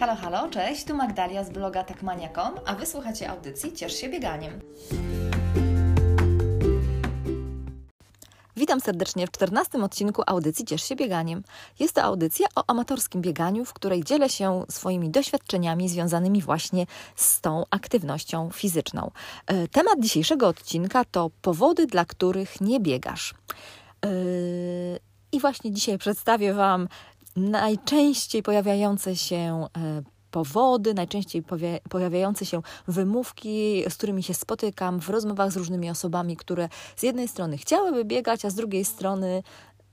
Halo, halo, cześć, tu Magdalia z bloga takmania.com, a wysłuchacie audycji Ciesz się bieganiem. Witam serdecznie w 14 odcinku audycji Ciesz się bieganiem. Jest to audycja o amatorskim bieganiu, w której dzielę się swoimi doświadczeniami związanymi właśnie z tą aktywnością fizyczną. E, temat dzisiejszego odcinka to powody, dla których nie biegasz. E, I właśnie dzisiaj przedstawię Wam najczęściej pojawiające się e, powody, najczęściej pojawiające się wymówki, z którymi się spotykam w rozmowach z różnymi osobami, które z jednej strony chciałyby biegać, a z drugiej strony,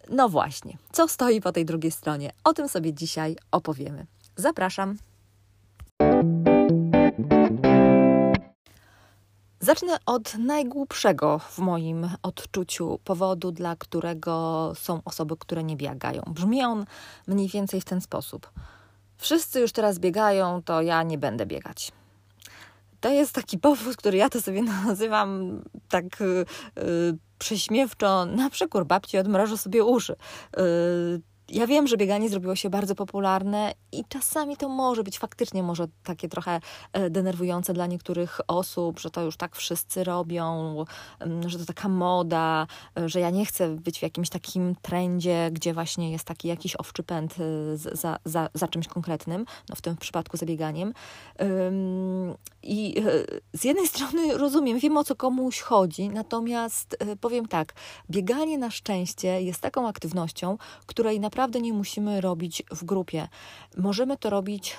no właśnie, co stoi po tej drugiej stronie? O tym sobie dzisiaj opowiemy. Zapraszam. Zacznę od najgłupszego w moim odczuciu powodu, dla którego są osoby, które nie biegają. Brzmi on mniej więcej w ten sposób. Wszyscy już teraz biegają, to ja nie będę biegać. To jest taki powód, który ja to sobie nazywam tak yy, prześmiewczo, na przykład babci odmrożę sobie uszy. Yy, ja wiem, że bieganie zrobiło się bardzo popularne i czasami to może być faktycznie może takie trochę e, denerwujące dla niektórych osób, że to już tak wszyscy robią, mm, że to taka moda, e, że ja nie chcę być w jakimś takim trendzie, gdzie właśnie jest taki jakiś owczy pęd e, za, za, za czymś konkretnym, no w tym przypadku za bieganiem. I z jednej strony rozumiem, wiem o co komuś chodzi, natomiast powiem tak, bieganie na szczęście jest taką aktywnością, której naprawdę naprawdę nie musimy robić w grupie. Możemy to robić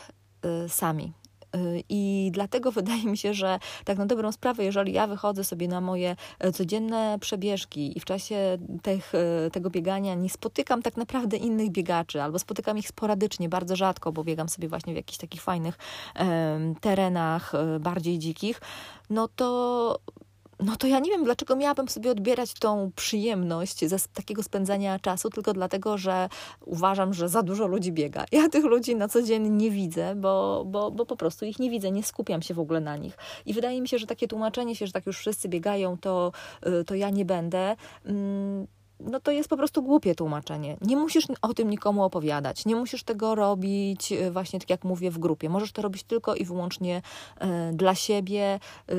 y, sami. Y, I dlatego wydaje mi się, że tak na dobrą sprawę, jeżeli ja wychodzę sobie na moje e, codzienne przebieżki i w czasie tych, tego biegania nie spotykam tak naprawdę innych biegaczy, albo spotykam ich sporadycznie, bardzo rzadko, bo biegam sobie właśnie w jakichś takich fajnych terenach, bardziej dzikich, no to no to ja nie wiem, dlaczego miałabym sobie odbierać tą przyjemność ze takiego spędzania czasu, tylko dlatego, że uważam, że za dużo ludzi biega. Ja tych ludzi na co dzień nie widzę, bo, bo, bo po prostu ich nie widzę, nie skupiam się w ogóle na nich. I wydaje mi się, że takie tłumaczenie się, że tak już wszyscy biegają, to, y, to ja nie będę. Mm, no to jest po prostu głupie tłumaczenie. Nie musisz o tym nikomu opowiadać, nie musisz tego robić e, właśnie tak jak mówię w grupie. Możesz to robić tylko i wyłącznie e, dla siebie. E,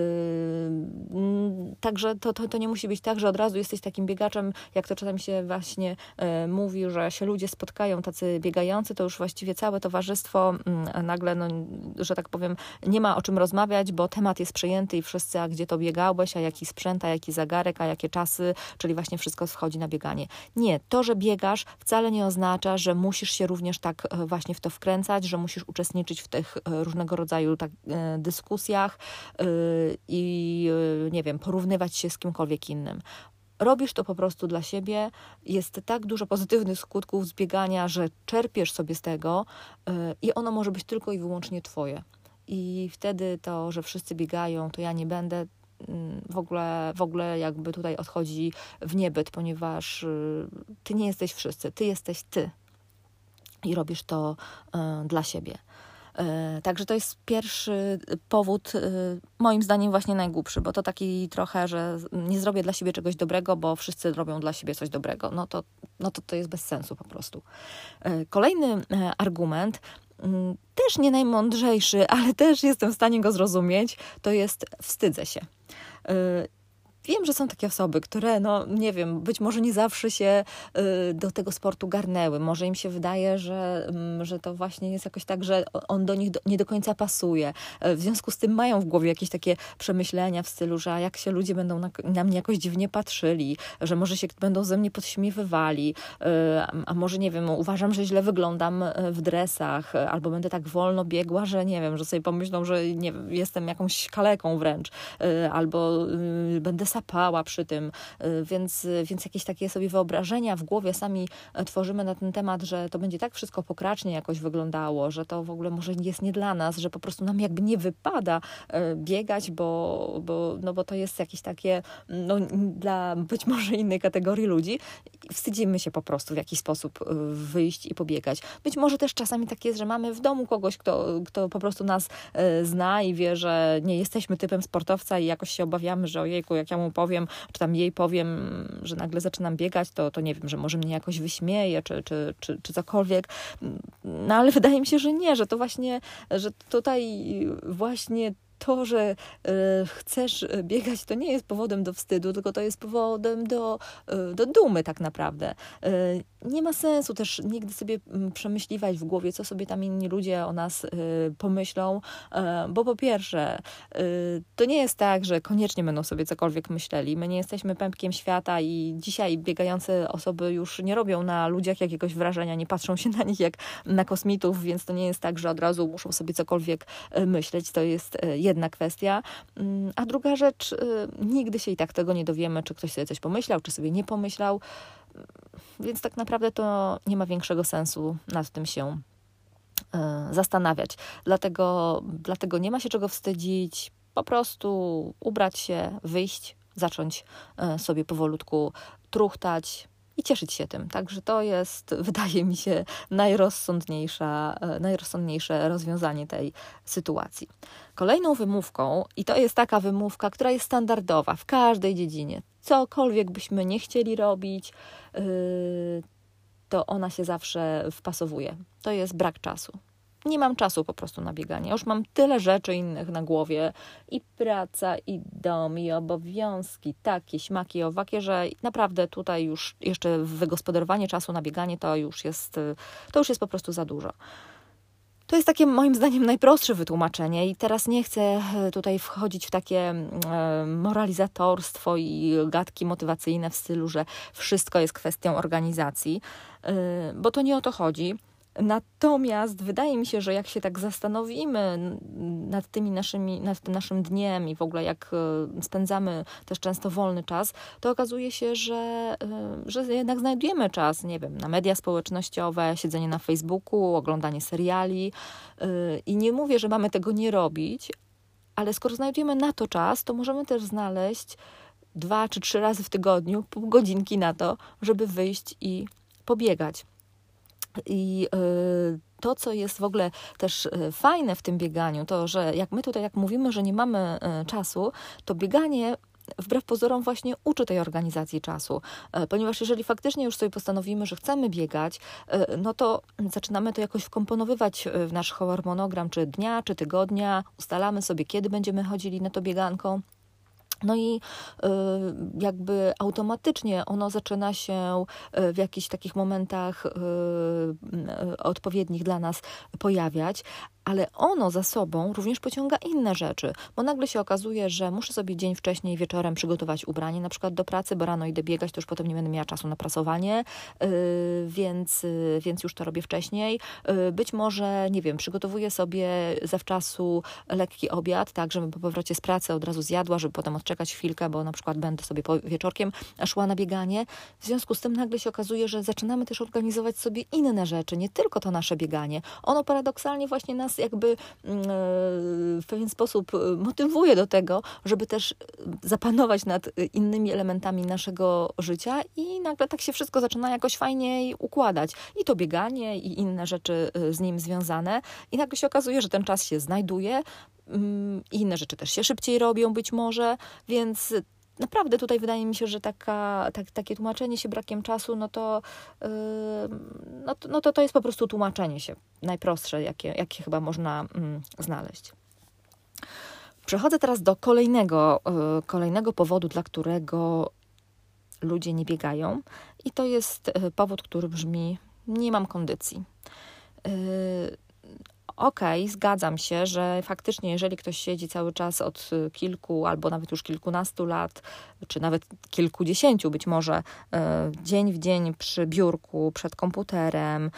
także to, to, to nie musi być tak, że od razu jesteś takim biegaczem, jak to czasami się właśnie mówi, że się ludzie spotkają tacy biegający, to już właściwie całe towarzystwo mm, nagle, no, że tak powiem, nie ma o czym rozmawiać, bo temat jest przejęty i wszyscy, a gdzie to biegałeś, a jaki sprzęt, a jaki zegarek, a jakie czasy, czyli właśnie wszystko schodzi na bieganie. Nie, to, że biegasz wcale nie oznacza, że musisz się również tak e, właśnie w to wkręcać, że musisz uczestniczyć w tych e, różnego rodzaju tak, e, dyskusjach i nie wiem, porównywać się z kimkolwiek innym robisz to po prostu dla siebie. Jest tak dużo pozytywnych skutków zbiegania, że czerpiesz sobie z tego i ono może być tylko i wyłącznie twoje. I wtedy to, że wszyscy biegają, to ja nie będę, w ogóle, w ogóle jakby tutaj odchodzi w niebyt, ponieważ y, ty nie jesteś wszyscy, ty jesteś ty i robisz to y, dla siebie. Y, także to jest pierwszy powód, moim zdaniem, właśnie najgłupszy, bo to taki trochę, że nie zrobię dla siebie czegoś dobrego, bo wszyscy robią dla siebie coś dobrego. No to, no to, to jest bez sensu po prostu. Kolejny argument mm, też nie najmądrzejszy, ale też jestem w stanie go zrozumieć, to jest wstydzę się. Y, Wiem, że są takie osoby, które, no nie wiem, być może nie zawsze się y, do tego sportu garnęły. Może im się wydaje, że, mm, że to właśnie jest jakoś tak, że on do nich nie do końca pasuje. Y, w związku z tym mają w głowie jakieś takie przemyślenia w stylu, że jak się ludzie będą na, na mnie jakoś dziwnie patrzyli, że może się będą ze mnie podśmiewywali, y, a może nie wiem, uważam, że źle wyglądam w dresach, albo będę tak wolno biegła, że nie wiem, że sobie pomyślą, że nie jestem jakąś kaleką wręcz, albo będę sapała przy tym, y, więc, więc jakieś takie sobie wyobrażenia w głowie sami e, tworzymy na ten temat, że to będzie tak wszystko pokracznie jakoś wyglądało, że to w ogóle może jest nie dla nas, że po prostu nam jakby nie wypada e, biegać, bo, bo, no bo to jest jakieś takie no, dla być może innej kategorii ludzi. Wstydzimy się po prostu w jakiś sposób e, wyjść i pobiegać. Być może też czasami tak jest, że mamy w domu kogoś, kto, kto po prostu nas zna i wie, że nie jesteśmy typem sportowca i jakoś się obawiamy, że ojejku, jak ja mu powiem, czy tam jej powiem, że nagle zaczynam biegać, to, to nie wiem, że może mnie jakoś wyśmieje, czy, czy, czy, czy cokolwiek. No ale wydaje mi się, że nie, że to właśnie, że tutaj właśnie to, że e, chcesz biegać, to nie jest powodem do wstydu, tylko to jest powodem do, e, do dumy tak naprawdę. E, nie ma sensu też nigdy sobie mm, przemyśliwać w głowie, co sobie tam inni ludzie o nas pomyślą, bo po pierwsze, to nie jest tak, że koniecznie będą sobie cokolwiek myśleli. My nie jesteśmy pępkiem świata i dzisiaj biegające osoby już nie robią na ludziach jakiegoś wrażenia, nie patrzą się na nich jak na kosmitów, więc to nie jest tak, że od razu muszą sobie cokolwiek myśleć. To jest jedna kwestia. Mm, a druga rzecz, y, nigdy się i tak tego nie dowiemy, czy ktoś sobie coś pomyślał, czy sobie nie pomyślał. Mm, więc tak naprawdę to nie ma większego sensu nad tym się y, zastanawiać. Dlatego, dlatego nie ma się czego wstydzić. Po prostu ubrać się, wyjść, zacząć y, sobie powolutku truchtać, i cieszyć się tym. Także to jest, wydaje mi się, najrozsądniejsza, e, najrozsądniejsze rozwiązanie tej sytuacji. Kolejną wymówką, i to jest taka wymówka, która jest standardowa w każdej dziedzinie, cokolwiek byśmy nie chcieli robić, yy, to ona się zawsze wpasowuje. To jest brak czasu nie mam czasu po prostu na bieganie. Już mam tyle rzeczy innych na głowie i praca, i dom, i obowiązki, takie, śmaki, owakie, że naprawdę tutaj już jeszcze wygospodarowanie czasu na bieganie to już jest, to już jest po prostu za dużo. To jest takie moim zdaniem najprostsze wytłumaczenie i teraz nie chcę e, tutaj wchodzić w takie e, moralizatorstwo i gadki motywacyjne w stylu, że wszystko jest kwestią organizacji, bo to nie o to chodzi. Natomiast wydaje mi się, że jak się tak zastanowimy nad tymi naszymi, nad tym naszym dniem i w ogóle jak e, spędzamy też często wolny czas, to okazuje się, że, e, że jednak znajdujemy czas, nie wiem, na media społecznościowe, siedzenie na Facebooku, oglądanie seriali. E, I nie mówię, że mamy tego nie robić, ale skoro znajdujemy na to czas, to możemy też znaleźć dwa czy trzy razy w tygodniu pół godzinki na to, żeby wyjść i pobiegać. I y, to, co jest w ogóle też y, fajne w tym bieganiu, to że jak my tutaj jak mówimy, że nie mamy y, czasu, to bieganie wbrew pozorom właśnie uczy tej organizacji czasu, ponieważ jeżeli faktycznie już sobie postanowimy, że chcemy biegać, no to zaczynamy to jakoś wkomponowywać w nasz harmonogram, czy dnia, czy tygodnia, ustalamy sobie, kiedy będziemy chodzili na to bieganką. No i y, jakby automatycznie ono zaczyna się y, w jakichś takich momentach y, odpowiednich dla nas pojawiać, ale ono za sobą również pociąga inne rzeczy, bo nagle się okazuje, że muszę sobie dzień wcześniej wieczorem przygotować ubranie, na przykład do pracy, bo rano idę biegać, to już potem nie będę miała czasu na prasowanie, yy, więc, yy, więc już to robię wcześniej. Yy, być może, nie wiem, przygotowuję sobie zawczasu lekki obiad, tak, żebym po powrocie z pracy od razu zjadła, żeby potem odczekać chwilkę, bo na przykład będę sobie wieczorkiem szła na bieganie. W związku z tym nagle się okazuje, że zaczynamy też organizować sobie inne rzeczy, nie tylko to nasze bieganie. Ono paradoksalnie właśnie nas jakby mm, e, w pewien sposób e, motywuje do tego, żeby też e, zapanować nad innymi elementami naszego życia i nagle tak się wszystko zaczyna jakoś fajniej układać. I to bieganie, i inne rzeczy z nim związane. I nagle się okazuje, że ten czas się znajduje, mm, inne rzeczy też się szybciej robią być może, więc naprawdę tutaj wydaje mi się, że taka, tak, takie tłumaczenie się brakiem czasu, no to, yy, no, to, no to to jest po prostu tłumaczenie się najprostsze, jakie, jakie chyba można yy, znaleźć. Przechodzę teraz do kolejnego, yy, kolejnego powodu, dla którego ludzie nie biegają, i to jest y, powód, który brzmi: Nie mam kondycji. Okej, okay, zgadzam się, że faktycznie, jeżeli ktoś siedzi cały czas od kilku albo nawet już kilkunastu lat, czy nawet kilkudziesięciu być może, e, dzień w dzień przy biurku, przed komputerem, e,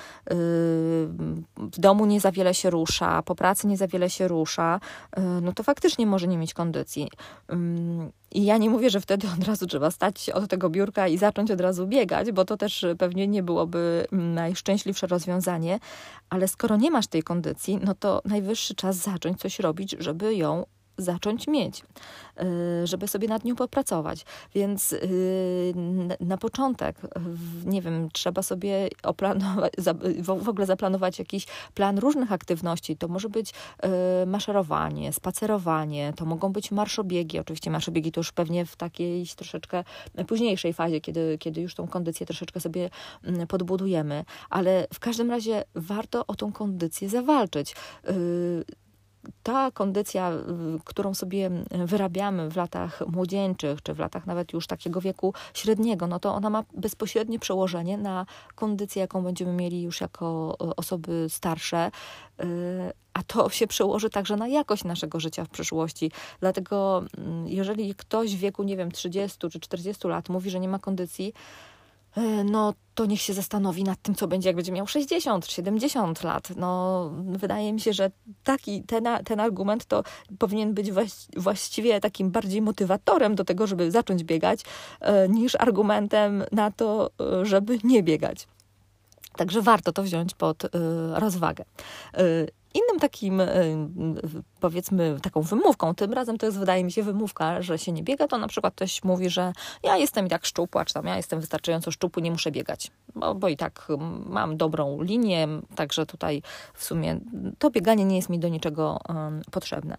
w domu nie za wiele się rusza, po pracy nie za wiele się rusza, e, no to faktycznie może nie mieć kondycji. Mm, I ja nie mówię, że wtedy od razu trzeba stać od tego biurka i zacząć od razu biegać, bo to też pewnie nie byłoby najszczęśliwsze rozwiązanie, ale skoro nie masz tej kondycji, no to najwyższy czas zacząć coś robić, żeby ją zacząć mieć, y, żeby sobie nad nią popracować. Więc y, na początek, nie wiem, trzeba sobie oplanować, w ogóle zaplanować jakiś plan różnych aktywności. To może być y, maszerowanie, spacerowanie, to mogą być marszobiegi. Oczywiście marszobiegi to już pewnie w takiej troszeczkę późniejszej fazie, kiedy, kiedy już tą kondycję troszeczkę sobie mm, podbudujemy, ale w każdym razie warto o tą kondycję zawalczyć ta kondycja, którą sobie wyrabiamy w latach młodzieńczych, czy w latach nawet już takiego wieku średniego, no to ona ma bezpośrednie przełożenie na kondycję, jaką będziemy mieli już jako e, osoby starsze, e, a to się przełoży także na jakość naszego życia w przyszłości. Dlatego, mm, jeżeli ktoś w wieku, nie wiem, 30 czy 40 lat mówi, że nie ma kondycji, no to niech się zastanowi nad tym, co będzie, jak będzie miał 60, 70 lat. No, wydaje mi się, że taki, ten, ten argument to powinien być właściwie takim bardziej motywatorem do tego, żeby zacząć biegać, e, niż argumentem na to, e, żeby nie biegać. Także warto to wziąć pod rozwagę. Innym takim, e, powiedzmy, taką wymówką, tym razem to jest, wydaje mi się, wymówka, że się nie biega, to na przykład ktoś mówi, że ja jestem i tak szczupła, czy tam ja jestem wystarczająco szczupły, nie muszę biegać, bo, bo i tak mam dobrą linię, także tutaj w sumie to bieganie nie jest mi do niczego potrzebne.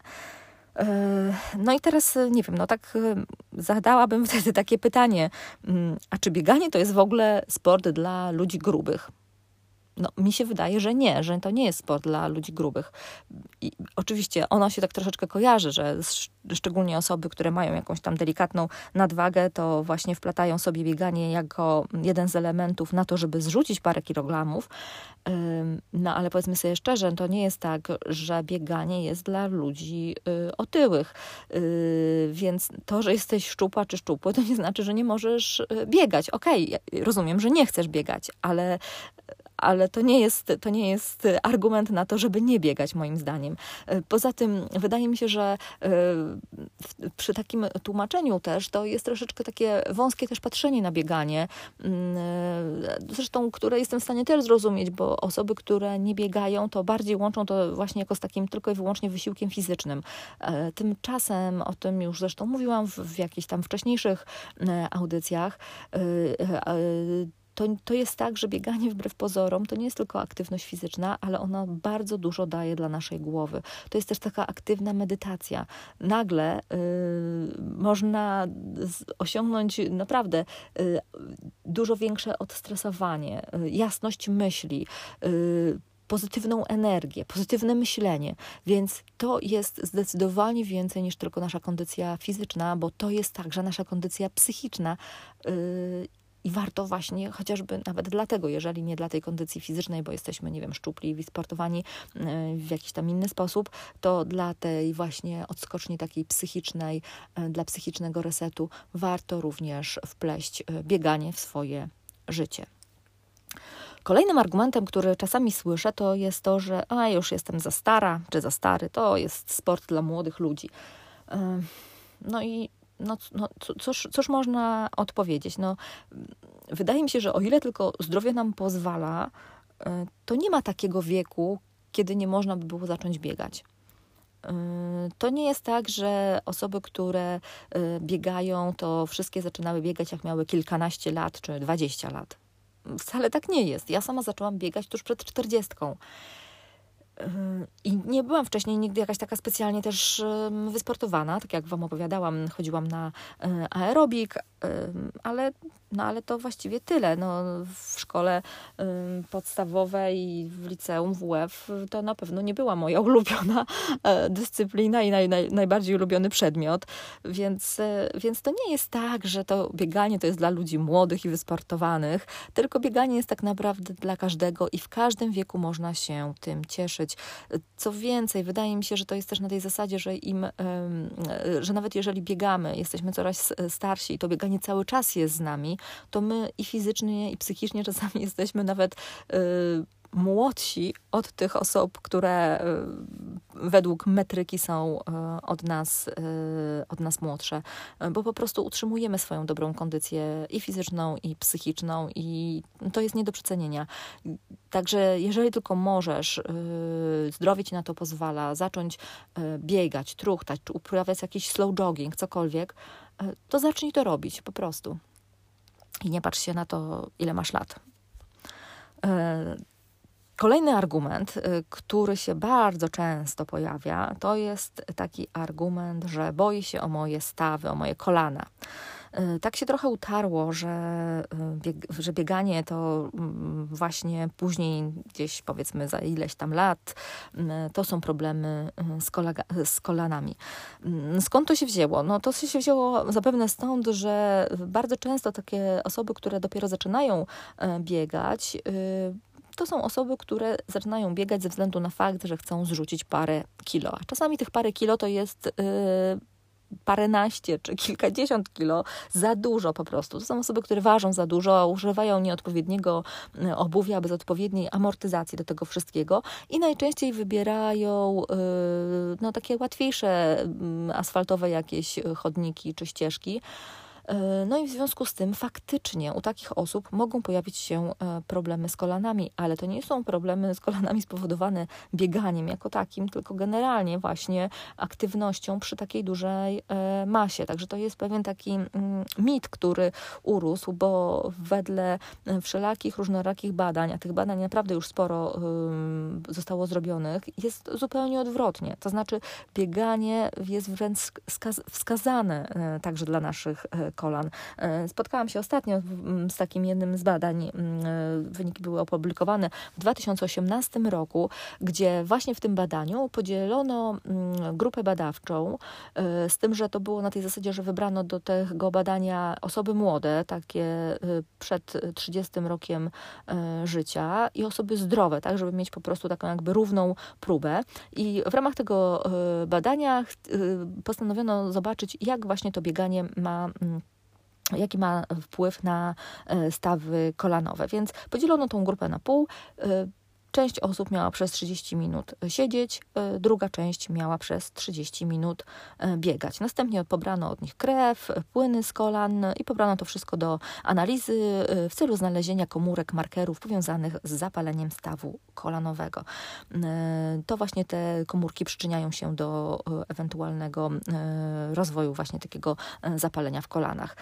E, no i teraz nie wiem, no tak zadałabym wtedy takie pytanie, mm, a czy bieganie to jest w ogóle sport dla ludzi grubych? No, mi się wydaje, że nie, że to nie jest sport dla ludzi grubych. I oczywiście ono się tak troszeczkę kojarzy, że szczególnie osoby, które mają jakąś tam delikatną nadwagę, to właśnie wplatają sobie bieganie jako jeden z elementów na to, żeby zrzucić parę kilogramów. No ale powiedzmy sobie szczerze, to nie jest tak, że bieganie jest dla ludzi y, otyłych. Y, więc to, że jesteś szczupła czy szczupły, to nie znaczy, że nie możesz y, biegać. Okej, okay, rozumiem, że nie chcesz biegać, ale ale to nie, jest, to nie jest argument na to, żeby nie biegać, moim zdaniem. Poza tym, wydaje mi się, że e, przy takim tłumaczeniu też to jest troszeczkę takie wąskie też patrzenie na bieganie, mm, e, zresztą, które jestem w stanie też zrozumieć, bo osoby, które nie biegają, to bardziej łączą to właśnie jako z takim tylko i wyłącznie wysiłkiem fizycznym. E, tymczasem, o tym już zresztą mówiłam w, w jakichś tam wcześniejszych audycjach, to, to jest tak, że bieganie wbrew pozorom to nie jest tylko aktywność fizyczna, ale ona bardzo dużo daje dla naszej głowy. To jest też taka aktywna medytacja. Nagle y, można osiągnąć naprawdę y, dużo większe odstresowanie, y, jasność myśli, y, pozytywną energię, pozytywne myślenie, więc to jest zdecydowanie więcej niż tylko nasza kondycja fizyczna, bo to jest także nasza kondycja psychiczna y, i warto właśnie, chociażby nawet dlatego, jeżeli nie dla tej kondycji fizycznej, bo jesteśmy, nie wiem, szczupli, wysportowani e, w jakiś tam inny sposób, to dla tej właśnie odskoczni takiej psychicznej, e, dla psychicznego resetu warto również wpleść e, bieganie w swoje życie. Kolejnym argumentem, który czasami słyszę, to jest to, że a już jestem za stara czy za stary, to jest sport dla młodych ludzi. No i no, no cóż, cóż można odpowiedzieć? No, wydaje mi się, że o ile tylko zdrowie nam pozwala, e, to nie ma takiego wieku, kiedy nie można by było zacząć biegać. E, to nie jest tak, że osoby, które e, biegają, to wszystkie zaczynały biegać, jak miały kilkanaście lat czy dwadzieścia lat. Wcale tak nie jest. Ja sama zaczęłam biegać tuż przed czterdziestką. I nie byłam wcześniej nigdy jakaś taka specjalnie też wysportowana, tak jak Wam opowiadałam, chodziłam na e, aerobik, ale, no ale to właściwie tyle. No, w szkole podstawowej, w liceum, WF to na pewno nie była moja ulubiona e, dyscyplina i naj, naj, najbardziej ulubiony przedmiot, więc, e, więc to nie jest tak, że to bieganie to jest dla ludzi młodych i wysportowanych, tylko bieganie jest tak naprawdę dla każdego i w każdym wieku można się tym cieszyć. Co więcej, wydaje mi się, że to jest też na tej zasadzie, że im, że nawet jeżeli biegamy, jesteśmy coraz starsi i to bieganie cały czas jest z nami, to my i fizycznie, i psychicznie czasami jesteśmy nawet y, młodsi od tych osób, które y, według metryki są y, od nas, od nas młodsze, bo po prostu utrzymujemy swoją dobrą kondycję i fizyczną, i psychiczną, i to jest nie do przecenienia Także jeżeli tylko możesz, zdrowie ci na to pozwala, zacząć biegać, truchtać, czy uprawiać jakiś slow jogging, cokolwiek, to zacznij to robić po prostu. I nie patrz się na to, ile masz lat. Kolejny argument, y, który się bardzo często pojawia, to jest taki argument, że boi się o moje stawy, o moje kolana. Y, tak się trochę utarło, że, y, bieg, że bieganie to mm, właśnie później, gdzieś powiedzmy za ileś tam lat, to są problemy z, z kolanami. Mm, skąd to się wzięło? No to się wzięło zapewne stąd, że bardzo często takie osoby, które dopiero zaczynają biegać, to są osoby, które zaczynają biegać ze względu na fakt, że chcą zrzucić parę kilo. A czasami tych parę kilo to jest yy, paręnaście czy kilkadziesiąt kilo za dużo po prostu. To są osoby, które ważą za dużo, używają nieodpowiedniego y, obuwia bez odpowiedniej amortyzacji do tego wszystkiego i najczęściej wybierają yy, no, takie łatwiejsze yy, asfaltowe jakieś chodniki czy ścieżki. E, no i w związku z tym faktycznie u takich osób mogą pojawić się e, problemy z kolanami, ale to nie są problemy z kolanami spowodowane bieganiem jako takim, tylko generalnie właśnie aktywnością przy takiej dużej e, masie. Także to jest pewien taki mm, mit, który urósł, bo wedle wszelakich różnorakich badań, a tych badań naprawdę już sporo zostało zrobionych, jest zupełnie odwrotnie. To znaczy bieganie jest wręcz wskazane także dla naszych kolan. E, spotkałam się ostatnio z takim jednym z badań, e, wyniki były opublikowane w 2018 roku, gdzie właśnie w tym badaniu podzielono grupę badawczą, e, z tym, że to było na tej zasadzie, że wybrano do tego badania osoby młode, takie przed 30 rokiem życia i osoby zdrowe, tak, żeby mieć po prostu taką jakby równą próbę. I w ramach tego badania postanowiono zobaczyć, jak właśnie to bieganie ma jaki ma wpływ na e, stawy kolanowe. Więc podzielono tą grupę na pół. E, część osób miała przez 30 minut siedzieć, e, druga część miała przez 30 minut biegać. Następnie pobrano od nich krew, płyny z kolan i pobrano to wszystko do analizy w celu znalezienia komórek, markerów powiązanych z zapaleniem stawu kolanowego. To właśnie te komórki przyczyniają się do ewentualnego rozwoju właśnie takiego zapalenia w kolanach.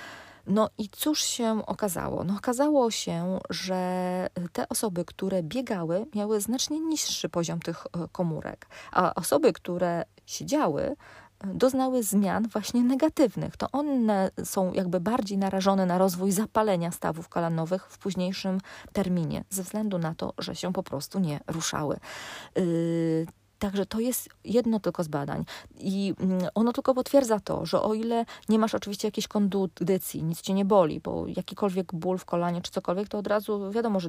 No i cóż się okazało? No okazało się, że te osoby, które biegały, miały znacznie niższy poziom tych e, komórek, a osoby, które siedziały, e, doznały zmian właśnie negatywnych. To one są jakby bardziej narażone na rozwój zapalenia stawów kolanowych w późniejszym terminie, ze względu na to, że się po prostu nie ruszały. Yy, Także to jest jedno tylko z badań. I mm, ono tylko potwierdza to, że o ile nie masz oczywiście jakiejś kondycji, nic cię nie boli, bo jakikolwiek ból w kolanie czy cokolwiek, to od razu wiadomo, że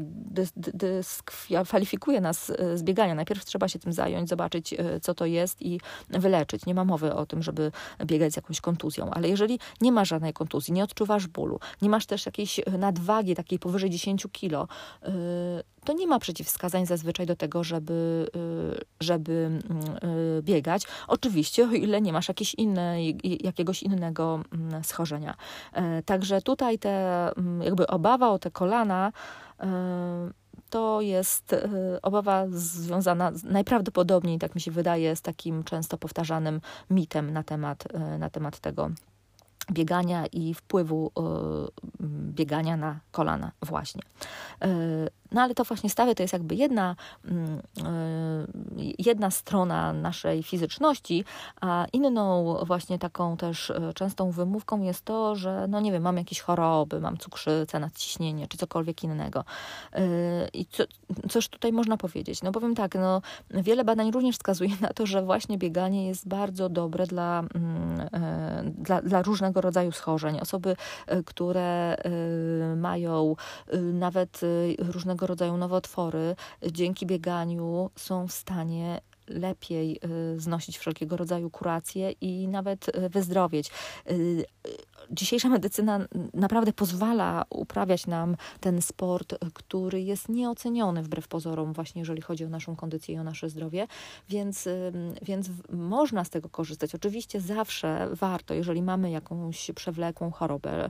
dyskwalifikuje nas e, z biegania. Najpierw trzeba się tym zająć, zobaczyć, e, co to jest i wyleczyć. Nie ma mowy o tym, żeby biegać z jakąś kontuzją. Ale jeżeli nie masz żadnej kontuzji, nie odczuwasz bólu, nie masz też jakiejś nadwagi takiej powyżej 10 kilo, e, to nie ma przeciwwskazań zazwyczaj do tego, żeby, y, żeby y, biegać. Oczywiście, o ile nie masz jakiegoś innego mm, schorzenia. E, także tutaj te, mm, jakby obawa o te kolana, e, to jest e, obawa związana najprawdopodobniej, tak mi się wydaje, z takim często powtarzanym mitem na temat, na temat tego biegania i wpływu biegania na kolana właśnie. No ale to właśnie stawy to jest jakby jedna, mm, e, jedna strona naszej fizyczności, a inną właśnie taką też e, częstą wymówką jest to, że no nie wiem, mam jakieś choroby, mam cukrzycę, nadciśnienie czy cokolwiek innego. E, I co, coś tutaj można powiedzieć? No powiem tak, no wiele badań również wskazuje na to, że właśnie bieganie jest bardzo dobre dla, mm, dla, dla różnego rodzaju schorzeń. Osoby, które mają nawet różnego różnego rodzaju nowotwory dzięki bieganiu są w stanie lepiej y, znosić wszelkiego rodzaju kuracje i nawet y, wyzdrowieć. Y, dzisiejsza medycyna naprawdę pozwala uprawiać nam ten sport, który jest nieoceniony wbrew pozorom, właśnie jeżeli chodzi o naszą kondycję i o nasze zdrowie, więc, więc można z tego korzystać. Oczywiście zawsze warto, jeżeli mamy jakąś przewlekłą chorobę,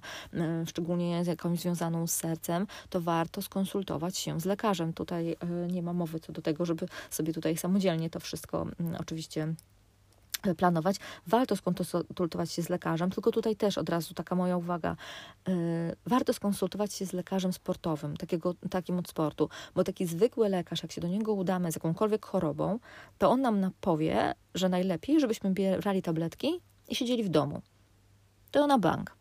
szczególnie jakąś związaną z sercem, to warto skonsultować się z lekarzem. Tutaj nie ma mowy co do tego, żeby sobie tutaj samodzielnie to wszystko oczywiście planować, warto skonsultować się z lekarzem, tylko tutaj też od razu taka moja uwaga, yy, warto skonsultować się z lekarzem sportowym, takiego, takim od sportu, bo taki zwykły lekarz, jak się do niego udamy z jakąkolwiek chorobą, to on nam powie, że najlepiej, żebyśmy brali tabletki i siedzieli w domu. To na bank.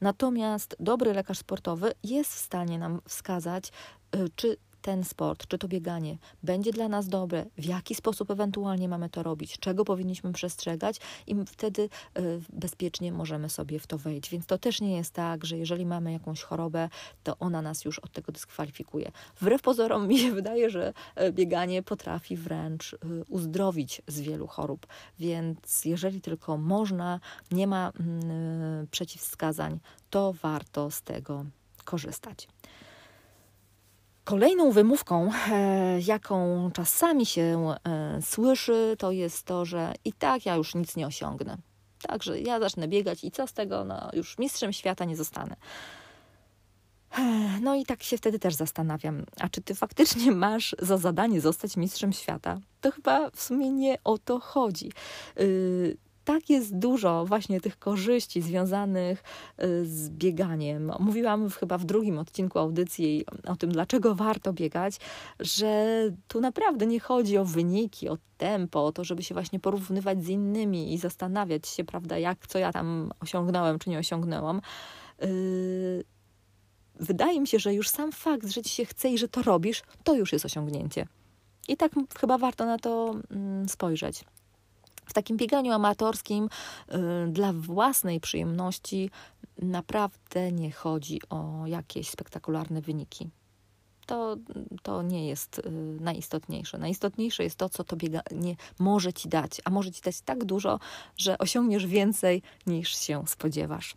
Natomiast dobry lekarz sportowy jest w stanie nam wskazać, yy, czy ten sport, czy to bieganie będzie dla nas dobre, w jaki sposób ewentualnie mamy to robić, czego powinniśmy przestrzegać i wtedy y, bezpiecznie możemy sobie w to wejść. Więc to też nie jest tak, że jeżeli mamy jakąś chorobę, to ona nas już od tego dyskwalifikuje. Wbrew pozorom mi się wydaje, że e, bieganie potrafi wręcz y, uzdrowić z wielu chorób. Więc jeżeli tylko można, nie ma mm, przeciwwskazań, to warto z tego korzystać. Kolejną wymówką, e, jaką czasami się e, słyszy, to jest to, że i tak ja już nic nie osiągnę. Także ja zacznę biegać i co z tego? No, już mistrzem świata nie zostanę. E, no i tak się wtedy też zastanawiam, a czy ty faktycznie masz za zadanie zostać mistrzem świata? To chyba w sumie nie o to chodzi. Yy, tak jest dużo właśnie tych korzyści związanych y, z bieganiem. Mówiłam chyba w drugim odcinku audycji o tym, dlaczego warto biegać, że tu naprawdę nie chodzi o wyniki, o tempo, o to, żeby się właśnie porównywać z innymi i zastanawiać się, prawda, jak, co ja tam osiągnąłem, czy nie osiągnęłam. Y, wydaje mi się, że już sam fakt, że ci się chce i że to robisz, to już jest osiągnięcie. I tak chyba warto na to mm, spojrzeć. W takim bieganiu amatorskim y, dla własnej przyjemności naprawdę nie chodzi o jakieś spektakularne wyniki. To, to nie jest y, najistotniejsze. Najistotniejsze jest to, co to bieganie może ci dać, a może ci dać tak dużo, że osiągniesz więcej niż się spodziewasz.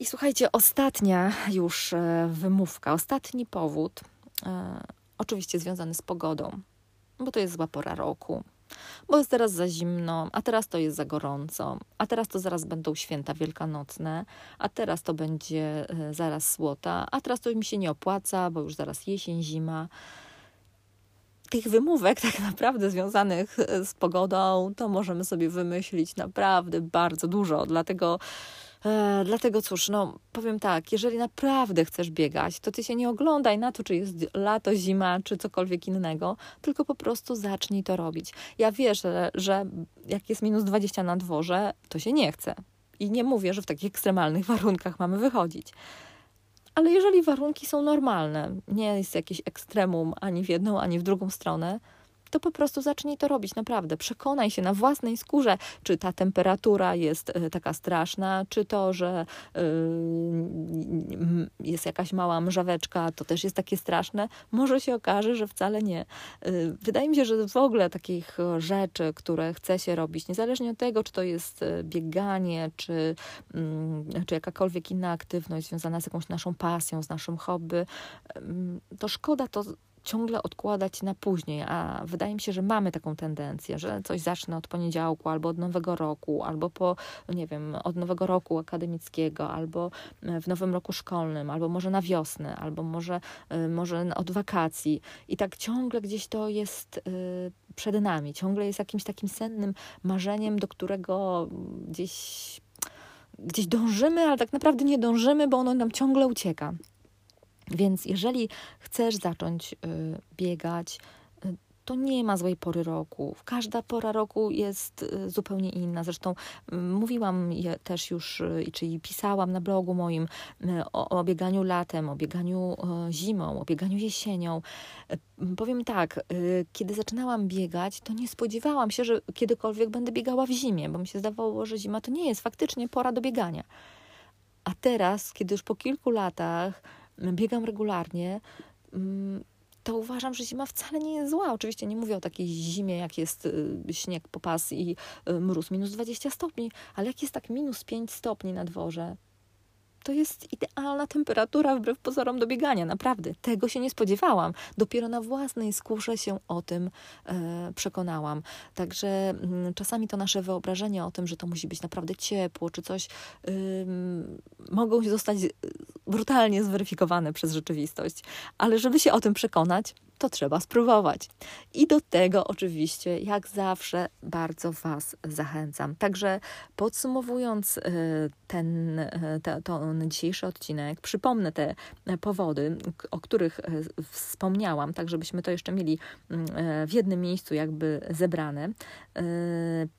I słuchajcie, ostatnia już e, wymówka, ostatni powód, oczywiście związany z pogodą, bo to jest zła pora roku bo jest teraz za zimno, a teraz to jest za gorąco, a teraz to zaraz będą święta wielkanocne, a teraz to będzie e, zaraz słota, a teraz to mi się nie opłaca, bo już zaraz jesień, zima. Tych wymówek, tak naprawdę związanych e, z pogodą, to możemy sobie wymyślić naprawdę bardzo dużo. Dlatego E, dlatego cóż, no powiem tak, jeżeli naprawdę chcesz biegać, to ty się nie oglądaj na to, czy jest lato, zima, czy cokolwiek innego, tylko po prostu zacznij to robić. Ja wierzę, że jak jest minus 20 na dworze, to się nie chce. I nie mówię, że w takich ekstremalnych warunkach mamy wychodzić. Ale jeżeli warunki są normalne, nie jest jakieś ekstremum ani w jedną, ani w drugą stronę, to po prostu zacznij to robić, naprawdę. Przekonaj się na własnej skórze, czy ta temperatura jest e, taka straszna, czy to, że yy, jest jakaś mała mrzaweczka, to też jest takie straszne. Może się okaże, że wcale nie. Yy, wydaje mi się, że w ogóle takich rzeczy, które chce się robić, niezależnie od tego, czy to jest e, bieganie, czy, yy, czy jakakolwiek inna aktywność związana z jakąś naszą pasją, z naszym hobby, to szkoda to ciągle odkładać na później, a wydaje mi się, że mamy taką tendencję, że coś zacznę od poniedziałku, albo od nowego roku, albo po, nie wiem, od nowego roku akademickiego, albo e, w nowym roku szkolnym, albo może na wiosnę, albo może, e, może od wakacji. I tak ciągle gdzieś to jest e, przed nami, ciągle jest jakimś takim sennym marzeniem, do którego gdzieś gdzieś dążymy, ale tak naprawdę nie dążymy, bo ono nam ciągle ucieka. Więc jeżeli chcesz zacząć y, biegać, y, to nie ma złej pory roku. Każda pora roku jest y, zupełnie inna. Zresztą mówiłam też już, czyli pisałam na blogu moim o, o bieganiu latem, o bieganiu zimą, o bieganiu jesienią. Powiem tak, kiedy zaczynałam biegać, to nie spodziewałam się, że kiedykolwiek będę biegała w zimie, bo mi się zdawało, że zima to nie jest faktycznie pora do biegania. A teraz, kiedy już po kilku latach biegam regularnie, mm, to uważam, że zima wcale nie jest zła. Oczywiście nie mówię o takiej zimie, jak jest y, śnieg po pas i y, mróz minus 20 stopni, ale jak jest tak minus 5 stopni na dworze, to jest idealna temperatura wbrew pozorom do biegania, naprawdę. Tego się nie spodziewałam. Dopiero na własnej skórze się o tym e, przekonałam. Także m, czasami to nasze wyobrażenie o tym, że to musi być naprawdę ciepło, czy coś, y, mogą zostać brutalnie zweryfikowane przez rzeczywistość. Ale żeby się o tym przekonać, to trzeba spróbować. I do tego oczywiście, jak zawsze, bardzo Was zachęcam. Także podsumowując e, ten, e, ten dzisiejszy odcinek, przypomnę te powody, o których e, wspomniałam, tak żebyśmy to jeszcze mieli mm, w jednym miejscu jakby zebrane.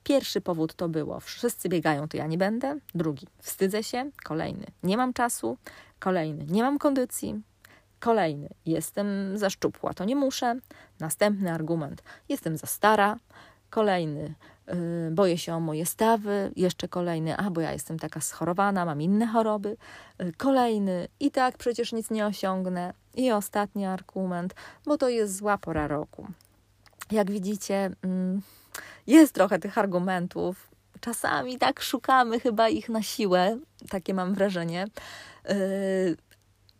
Pierwszy powód to było, wszyscy biegają, to ja nie będę. Drugi, wstydzę się. Kolejny, nie mam czasu. Kolejny, nie mam kondycji. Kolejny, jestem za szczupła, to nie muszę. Następny argument, jestem za stara. Kolejny, yy, boję się o moje stawy. Jeszcze kolejny, a bo ja jestem taka schorowana, mam inne choroby. Yy, kolejny, i tak przecież nic nie osiągnę. I ostatni argument, bo to jest zła pora roku. Jak widzicie, yy, jest trochę tych argumentów. Czasami tak szukamy chyba ich na siłę, takie mam wrażenie.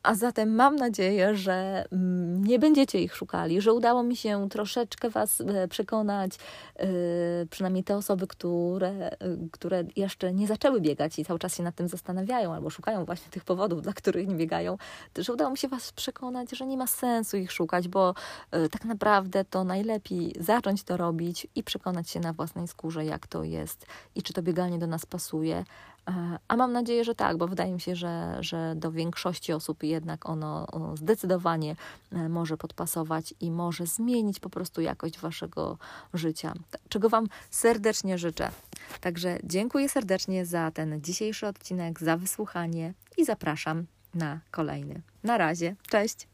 A zatem mam nadzieję, że mm, nie będziecie ich szukali, że udało mi się troszeczkę Was e, przekonać, e, przynajmniej te osoby, które, e, które jeszcze nie zaczęły biegać i cały czas się nad tym zastanawiają albo szukają właśnie tych powodów, dla których nie biegają, że udało mi się Was przekonać, że nie ma sensu ich szukać, bo tak naprawdę to najlepiej zacząć to robić i przekonać się na własnej skórze, jak to jest i czy to bieganie do nas pasuje. A mam nadzieję, że tak, bo wydaje mi się, że, że do większości osób jednak ono zdecydowanie e, może podpasować i może zmienić po prostu jakość waszego życia, czego Wam serdecznie życzę. Także dziękuję serdecznie za ten dzisiejszy odcinek, za wysłuchanie i zapraszam na kolejny. Na razie, cześć!